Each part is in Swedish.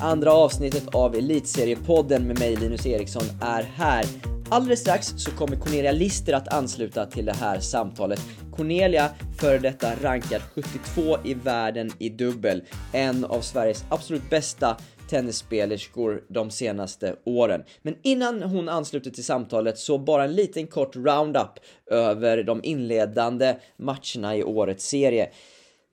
andra avsnittet av Elitseriepodden med mig Linus Eriksson är här. Alldeles strax så kommer Cornelia Lister att ansluta till det här samtalet. Cornelia, före detta rankad 72 i världen i dubbel. En av Sveriges absolut bästa tennisspelerskor de senaste åren. Men innan hon ansluter till samtalet så bara en liten kort roundup över de inledande matcherna i årets serie.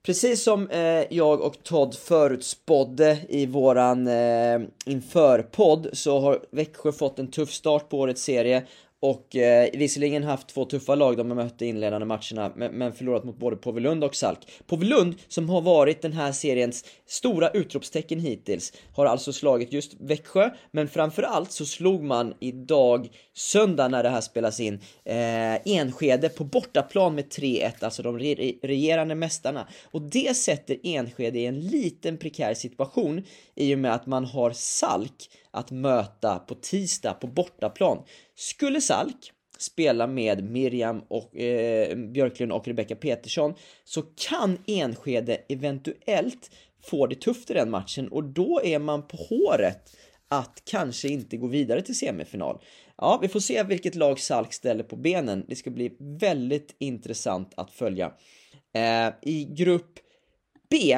Precis som eh, jag och Todd förutspådde i våran eh, införpodd så har Växjö fått en tuff start på årets serie och eh, visserligen haft två tuffa lag de har mött i inledande matcherna men, men förlorat mot både Påvelund och Salk. Påvelund som har varit den här seriens stora utropstecken hittills har alltså slagit just Växjö men framförallt så slog man idag söndag när det här spelas in eh, Enskede på bortaplan med 3-1, alltså de re regerande mästarna. Och det sätter Enskede i en liten prekär situation i och med att man har Salk att möta på tisdag på bortaplan. Skulle Salk spela med Miriam och eh, Björklund och Rebecca Petersson så kan Enskede eventuellt få det tufft i den matchen och då är man på håret att kanske inte gå vidare till semifinal. Ja, vi får se vilket lag Salk ställer på benen. Det ska bli väldigt intressant att följa. Eh, I grupp B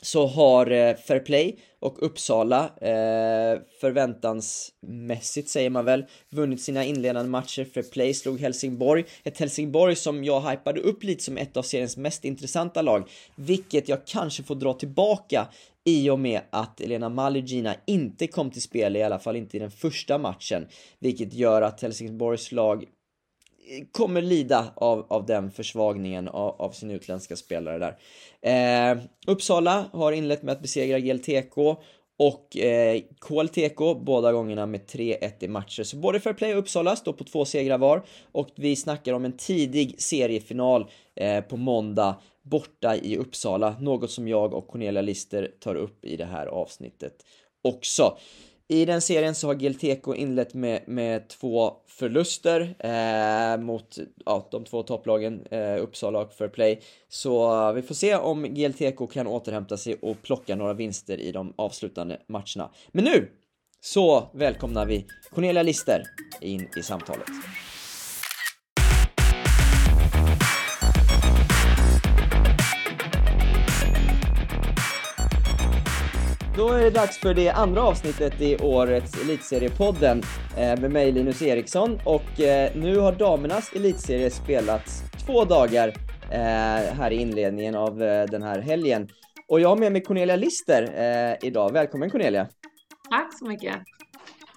så har eh, Fairplay och Uppsala eh, förväntansmässigt säger man väl vunnit sina inledande matcher. Fairplay slog Helsingborg, ett Helsingborg som jag hypade upp lite som ett av seriens mest intressanta lag, vilket jag kanske får dra tillbaka i och med att Elena Maligina inte kom till spel, i alla fall inte i den första matchen, vilket gör att Helsingborgs lag kommer lida av, av den försvagningen av, av sin utländska spelare där. Eh, Uppsala har inlett med att besegra GLTK och eh, KLTK båda gångerna med 3-1 i matcher. Så både Fairplay och Uppsala står på två segrar var och vi snackar om en tidig seriefinal eh, på måndag borta i Uppsala, något som jag och Cornelia Lister tar upp i det här avsnittet också. I den serien så har GLTK inlett med, med två förluster eh, mot ja, de två topplagen eh, Uppsala och Fairplay. Så eh, vi får se om GLTK kan återhämta sig och plocka några vinster i de avslutande matcherna. Men nu så välkomnar vi Cornelia Lister in i samtalet. Då är det dags för det andra avsnittet i årets Elitseriepodden eh, med mig Linus Eriksson och eh, nu har damernas elitserie spelats två dagar eh, här i inledningen av den här helgen. Och jag har med mig Cornelia Lister idag. Välkommen Cornelia! Tack så mycket!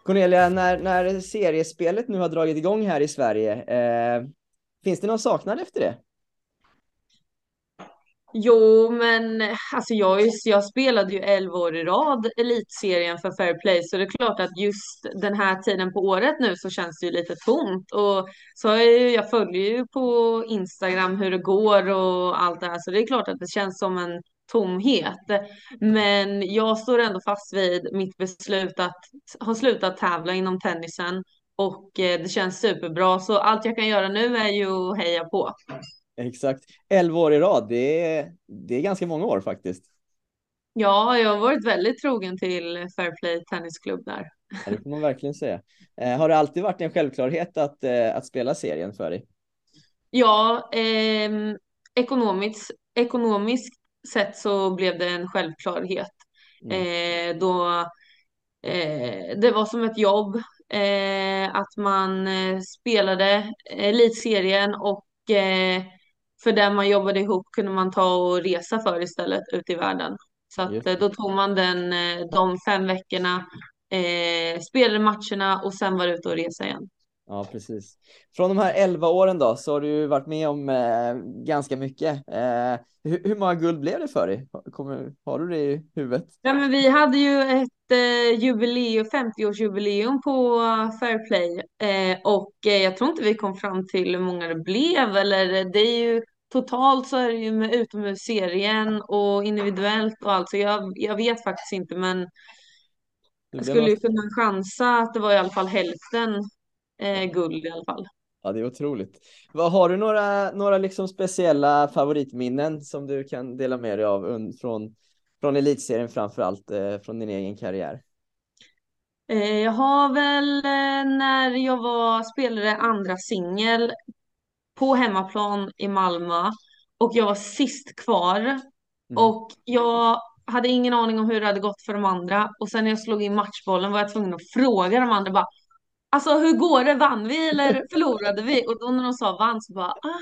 Cornelia, när, när seriespelet nu har dragit igång här i Sverige, finns det någon saknad efter det? Jo, men alltså jag, jag spelade ju 11 år i rad elitserien för Fair Play så det är klart att just den här tiden på året nu så känns det ju lite tomt. Och så jag, jag följer ju på Instagram hur det går och allt det här så det är klart att det känns som en tomhet. Men jag står ändå fast vid mitt beslut att ha slutat tävla inom tennisen och eh, det känns superbra. Så allt jag kan göra nu är ju att heja på. Exakt. 11 år i rad, det är, det är ganska många år faktiskt. Ja, jag har varit väldigt trogen till Fairplay Tennisklubb där. Ja, det får man verkligen säga. Eh, har det alltid varit en självklarhet att, eh, att spela serien för dig? Ja, eh, ekonomiskt, ekonomiskt sett så blev det en självklarhet. Mm. Eh, då eh, det var som ett jobb eh, att man spelade elitserien och för där man jobbade ihop kunde man ta och resa för istället ut i världen. Så att, då tog man den, eh, de fem veckorna, eh, spelade matcherna och sen var ute och resa igen. Ja, precis. Från de här elva åren då så har du varit med om eh, ganska mycket. Eh, hur, hur, många guld blev det för dig? Kommer, har du det i huvudet? Ja, men vi hade ju ett eh, jubileum, 50-årsjubileum på Fairplay eh, och eh, jag tror inte vi kom fram till hur många det blev eller det är ju totalt så är det ju med utomhusserien och individuellt och allt så jag, jag vet faktiskt inte men jag skulle ju kunna chansa att det var i alla fall hälften eh, guld i alla fall. Ja, det är otroligt. Vad Har du några, några liksom speciella favoritminnen som du kan dela med dig av från, från elitserien framförallt, eh, från din egen karriär? Eh, jag har väl eh, när jag var spelare andra singel på hemmaplan i Malmö och jag var sist kvar Mm. och jag hade ingen aning om hur det hade gått för de andra och sen när jag slog in matchbollen var jag tvungen att fråga de andra bara Alltså hur går det? Vann vi eller förlorade vi? Och då när de sa vann så bara ah.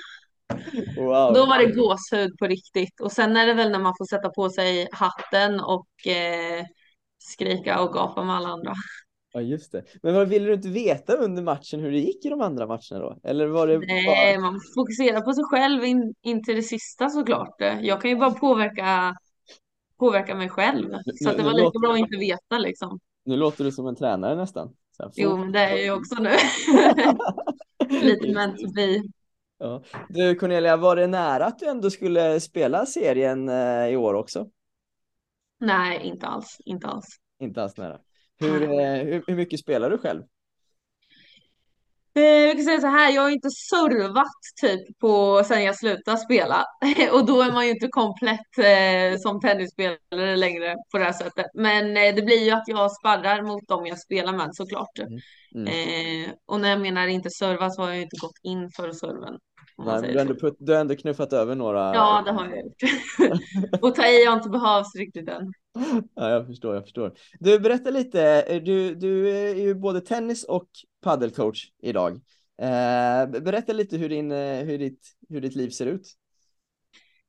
Wow. Då var det gåshud på riktigt. Och sen är det väl när man får sätta på sig hatten och eh, skrika och gapa med alla andra. Ja, just det. Men vad ville du inte veta under matchen hur det gick i de andra matcherna då? Eller var det Nej, bara... man fokuserar på sig själv in, in till det sista såklart. Jag kan ju bara påverka, påverka mig själv. Så att det nu var lika låter- bra att inte veta liksom. Nu låter du som en tränare nästan. Här, Jo, men det är jag ju också nu. Lite meant to be. Ja. Du Cornelia, var det nära att du ändå skulle spela serien eh, i år också? Nej, inte alls. Inte alls. Inte alls nära. Hur, eh, hur, hur mycket spelar du själv? Eh, Jag kan säga så här, jag har inte servat typ på sen jag slutade spela och då är man ju inte komplett eh, som tennisspelare längre på det här sättet. Men eh, det blir ju att jag sparrar mot dem jag spelar med såklart. Mm. Eh, och när jag menar inte serva så har jag ju inte gått in för serven. Nej, men du, har ändå putt, du har ändå knuffat över några. Ja, det har jag gjort. och ta i har inte behövts riktigt än. Ja, jag förstår, jag förstår. Du, berätta lite. Du, du är ju både tennis och paddelcoach idag. Eh, berätta lite hur, din, eh, hur, ditt, hur ditt liv ser ut.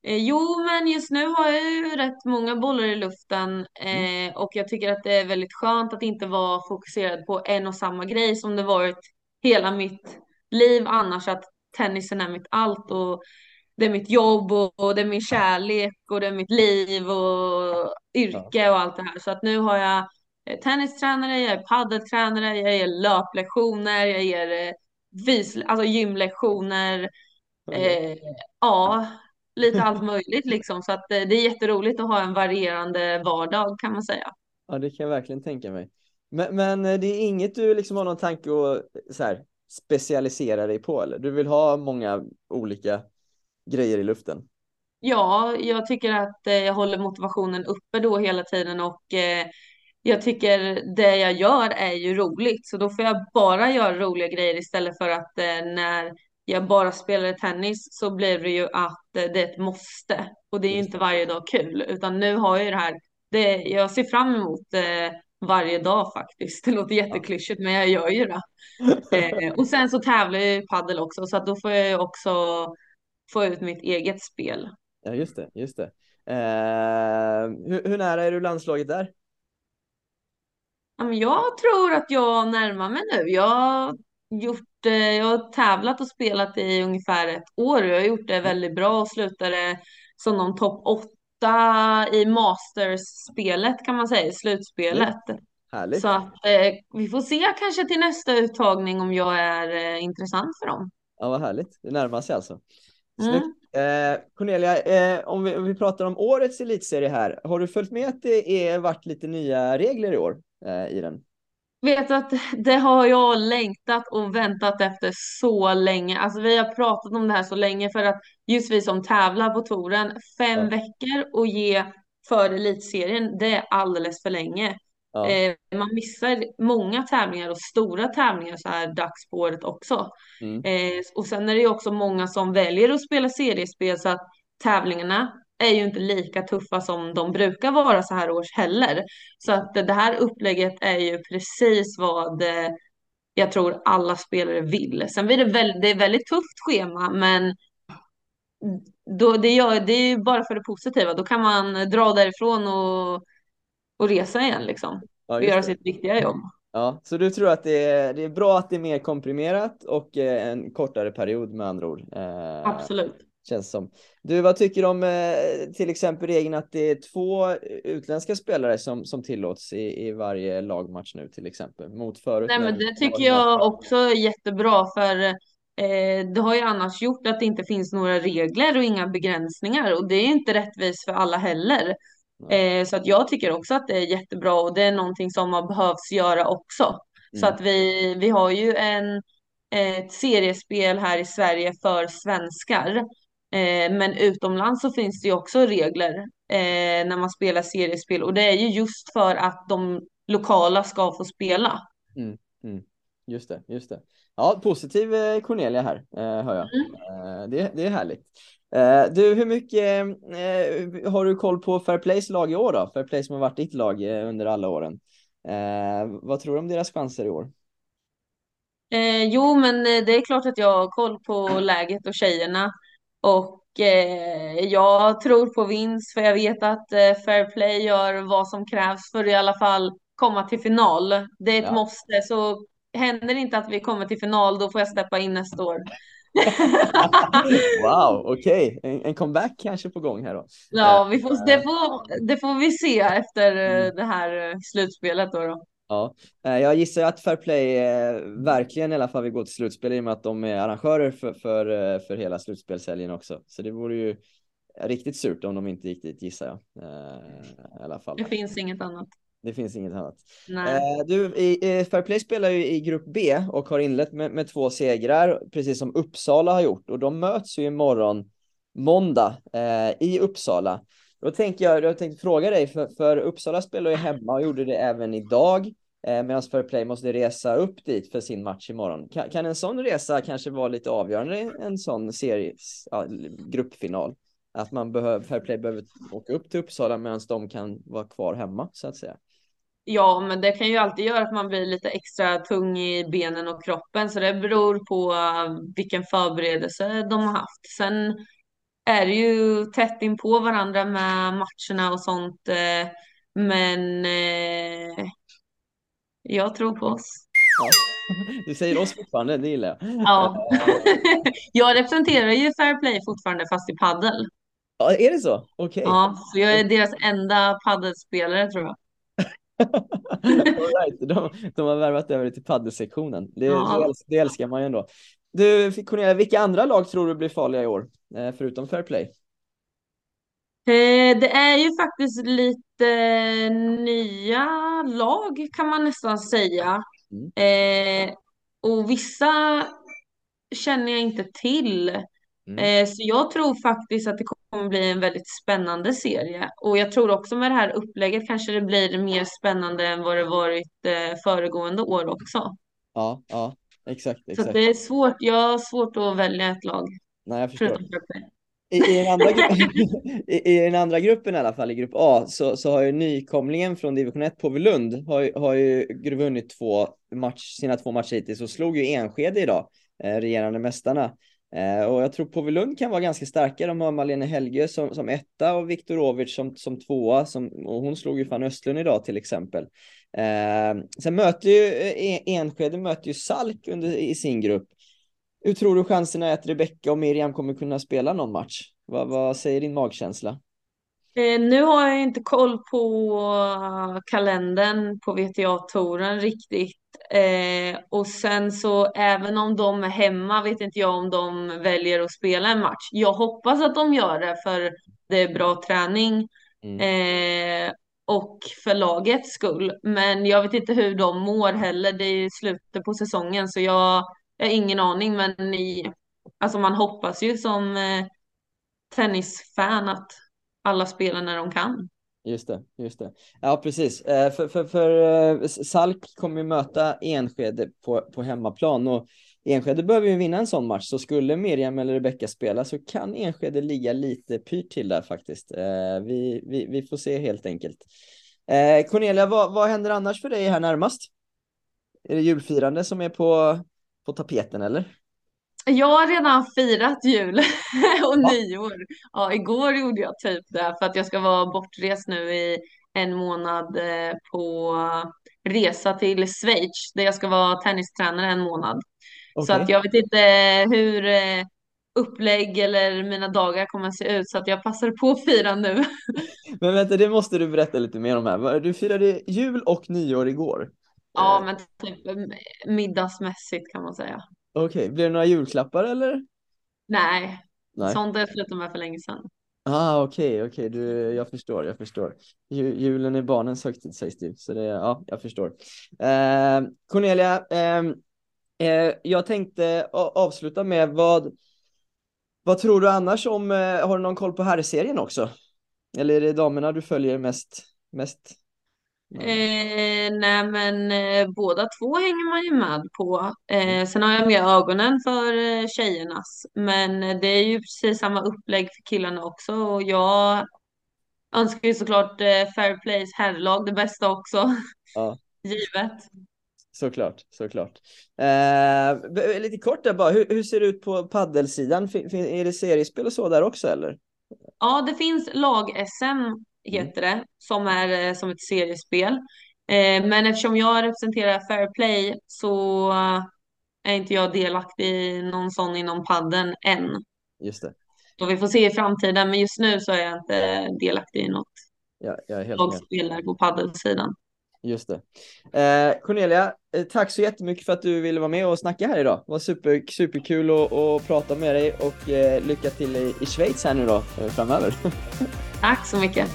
Eh, jo, men just nu har jag ju rätt många bollar i luften eh, och jag tycker att det är väldigt skönt att inte vara fokuserad på en och samma grej som det varit hela mitt liv annars, att tennisen är mitt allt och det är mitt jobb och, och det är min kärlek och det är mitt liv och yrke och allt det här. Så att nu har jag eh, tennistränare, jag är paddeltränare, jag ger löplektioner, jag ger eh, fys, alltså gymlektioner. Eh, ja, lite allt möjligt liksom. Så att eh, det är jätteroligt att ha en varierande vardag kan man säga. Ja, det kan jag verkligen tänka mig. Men, men det är inget du liksom har någon tanke att så här, specialisera dig på eller? Du vill ha många olika grejer i luften? Ja, jag tycker att eh, jag håller motivationen uppe då hela tiden och eh, jag tycker det jag gör är ju roligt. Så då får jag bara göra roliga grejer istället för att eh, när jag bara spelar tennis så blir det ju att det är ett måste. Och det är ju inte varje dag kul, utan nu har jag ju det här. Det, jag ser fram emot varje dag faktiskt. Det låter jätteklyschigt, men jag gör ju det. Eh, och sen så tävlar jag i padel också, så att då får jag också få ut mitt eget spel. Ja, just det, just det. Eh, hur, hur nära är du landslaget där? Jag tror att jag närmar mig nu. Jag har, gjort, eh, jag har tävlat och spelat i ungefär ett år. Jag har gjort det väldigt bra och slutade som någon topp åtta i Masters-spelet kan man säga, i slutspelet. Härligt. Så att eh, vi får se kanske till nästa uttagning om jag är eh, intressant för dem. Ja, vad härligt. Det närmar sig alltså. Mm. Eh, Cornelia, eh, om, vi, om vi pratar om årets elitserie här, har du följt med att det är varit lite nya regler i år eh, i den? Vet att det har jag längtat och väntat efter så länge. Alltså vi har pratat om det här så länge för att just vi som tävlar på touren, fem Ja. veckor och ge för elitserien, det är alldeles för länge. Ja, Eh, man missar många tävlingar och stora tävlingar så här dags på året också. mm. Eh, och sen är det ju också många som väljer att spela seriespel så att tävlingarna är ju inte lika tuffa som de brukar vara så här års heller. Så att det här upplägget är ju precis vad eh, jag tror alla spelare vill. Sen blir det, väl, det är väldigt tufft schema men då, det, gör, det är ju bara för det positiva. Då kan man dra därifrån och, och resa igen liksom. ja, Och göra sitt viktiga jobb. Ja, så du tror att det är, det är bra att det är mer komprimerat och eh, en kortare period med andra ord? Eh, Absolut. Känns som. Du, vad tycker du om eh, till exempel regeln att det är två utländska spelare som, som tillåts i, i varje lagmatch nu till exempel? Mot förut. Nej, men det tycker jag också är jättebra för eh, det har ju annars gjort att det inte finns några regler och inga begränsningar och det är inte rättvist för alla heller. Eh, så att jag tycker också att det är jättebra och det är någonting som har behövts göra också. Så Mm. att vi, vi har ju en, ett seriespel här i Sverige för svenskar. Eh, men utomlands så finns det ju också regler eh, när man spelar seriespel och det är ju just för att de lokala ska få spela. Mm, mm. Just det, just det. Ja, positiv eh, Cornelia här, eh, hör jag. Mm. Det, det är härligt. Du, hur mycket har du koll på Fairplays lag i år då? Fairplay som har varit ditt lag under alla åren. vad tror du om deras chanser i år? Jo, men det är klart att jag har koll på läget och tjejerna. Och eh, jag tror på vinst för jag vet att eh, Fairplay gör vad som krävs för att i alla fall komma till final. Det är ett ja. måste, så händer det inte att vi kommer till final då får jag steppa in nästa år. wow, okej. Okay. En, en, comeback kanske på gång här då. Ja, vi får, det, får, det får vi se efter mm. det här slutspelet då. då. Ja, eh, jag gissar att Fairplay eh, verkligen i alla fall vill gå till slutspel i och med att de är arrangörer för, för, eh, för hela slutspelshelgen också. Så det vore ju riktigt surt om de inte gick dit gissar jag. I alla fall. Det finns inget annat. Det finns inget annat. Nej. Du, i, Fairplay spelar ju i grupp B och har inlett med, med två segrar, precis som Uppsala har gjort. Och de möts ju imorgon, måndag, i Uppsala. Då tänker jag, jag tänkte fråga dig, för, för Uppsala spelar ju hemma och gjorde det även idag. Eh, Medan Fairplay måste resa upp dit för sin match imorgon. Kan, kan en sån resa kanske vara lite avgörande i en sån series, ja, gruppfinal? Att man behöver, Fairplay behöver åka upp till Uppsala medan de kan vara kvar hemma så att säga. Ja, men det kan ju alltid göra att man blir lite extra tung i benen och kroppen, så det beror på eh, vilken förberedelse de har haft. Sen är det ju tätt in på varandra med matcherna och sånt, eh, men eh, jag tror på oss. Du säger oss fortfarande, det gillar jag. Ja. jag representerar ju Fair Play fortfarande fast i paddel. Ja, är det så? Okej. Okay. Ja, så jag är deras enda paddelspelare tror jag. right. de, de har värvat över till paddelsektionen. Det, ja. det, älskar man ju ändå. Du, Cornelia, vilka andra lag tror du blir farliga i år? Eh, förutom Fair Play? Eh, det är ju faktiskt lite nya lag kan man nästan säga. Mm. Eh, och vissa känner jag inte till. Mm. Eh, så jag tror faktiskt att det kommer bli en väldigt spännande serie. Och jag tror också med det här upplägget kanske det blir mer spännande än vad det varit föregående år också. Ja, ja, exakt. exakt. Så det är svårt. Jag har svårt att välja ett lag. Nej, jag förstår i, i, den andra, i, i, den andra gruppen i alla fall, i grupp A, så, så har ju nykomlingen från division 1, Påvelund, har, har ju vunnit två match, sina två matcher hittills och slog ju Enskede idag, eh, regerande mästarna. Eh, och jag tror Påvelund kan vara ganska starka. De har Malene Helge som, som etta och Viktor Ovic som, som tvåa. Som, och hon slog ju fan Östlund idag till exempel. Eh, sen möter ju eh, Enskede möter ju Salk under, i sin grupp. Hur tror du chanserna är att Rebecka och Miriam kommer kunna spela någon match? Vad, vad säger din magkänsla? Eh, nu har jag inte koll på kalendern på VTA-touren riktigt. Eh, och sen så även om de är hemma vet inte jag om de väljer att spela en match. Jag hoppas att de gör det för det är bra träning mm. eh, och för lagets skull. Men jag vet inte hur de mår heller. Det är slutet på säsongen så jag jag har ingen aning, men i, alltså man hoppas ju som eh, tennisfan att alla spelar när de kan. Just det, just det. Ja, precis. Eh, för, för, för eh, Salk kommer ju möta Enskede på, på hemmaplan och Enskede behöver ju vinna en sån match, så skulle Miriam eller Rebecka spela så kan Enskede ligga lite pyrt till där faktiskt. Eh, vi, vi, vi får se helt enkelt. Eh, Cornelia, vad, vad händer annars för dig här närmast? Är det julfirande som är på, på tapeten eller? Jag har redan firat jul och ja. nyår. Ja, igår gjorde jag typ det för att jag ska vara bortrest nu i en månad eh, på resa till Schweiz där jag ska vara tennistränare en månad. Okay. Så att jag vet inte hur eh, upplägg eller mina dagar kommer att se ut så att jag passar på att fira nu. Men vänta, det måste du berätta lite mer om här. Du firade jul och nyår igår. Ja, eh. men typ middagsmässigt kan man säga. Okej, okay. blir det några julklappar eller? Nej, Nej. sånt jag slutat med för länge sedan. Ah, okej, okay, okej, okay. jag förstår, jag förstår. Julen är barnens högtid sägs det så det, ja, jag förstår. Eh, Cornelia, eh, eh, jag tänkte avsluta med vad, vad tror du annars om, eh, har du någon koll på herrserien också? Eller är det damerna du följer mest? mest? Eh, nej men eh, båda två hänger man ju med på. Eh, sen har jag mer ögonen för eh, tjejernas. Men eh, det är ju precis samma upplägg för killarna också. Och jag önskar ju såklart eh, Fair Plays herrlag det bästa också. Ja. Givet. Såklart, såklart. Eh, lite kort där bara, hur, hur ser det ut på paddelsidan? Fin, fin, är det seriespel och så där också eller? Ja, det finns lag-SM heter det, som är eh, som ett seriespel. Eh, men eftersom jag representerar Fair Play så är inte jag delaktig i någon sån inom padden än. Just det. Så vi får se i framtiden, men just nu så är jag inte delaktig i något Ja, jag är helt lagspel där på paddelsidan. Just det. Eh, Cornelia, eh, tack så jättemycket för att du ville vara med och snacka här idag. Det var super, superkul att, att prata med dig och eh, lycka till i, i Schweiz här nu då framöver. Tack så mycket.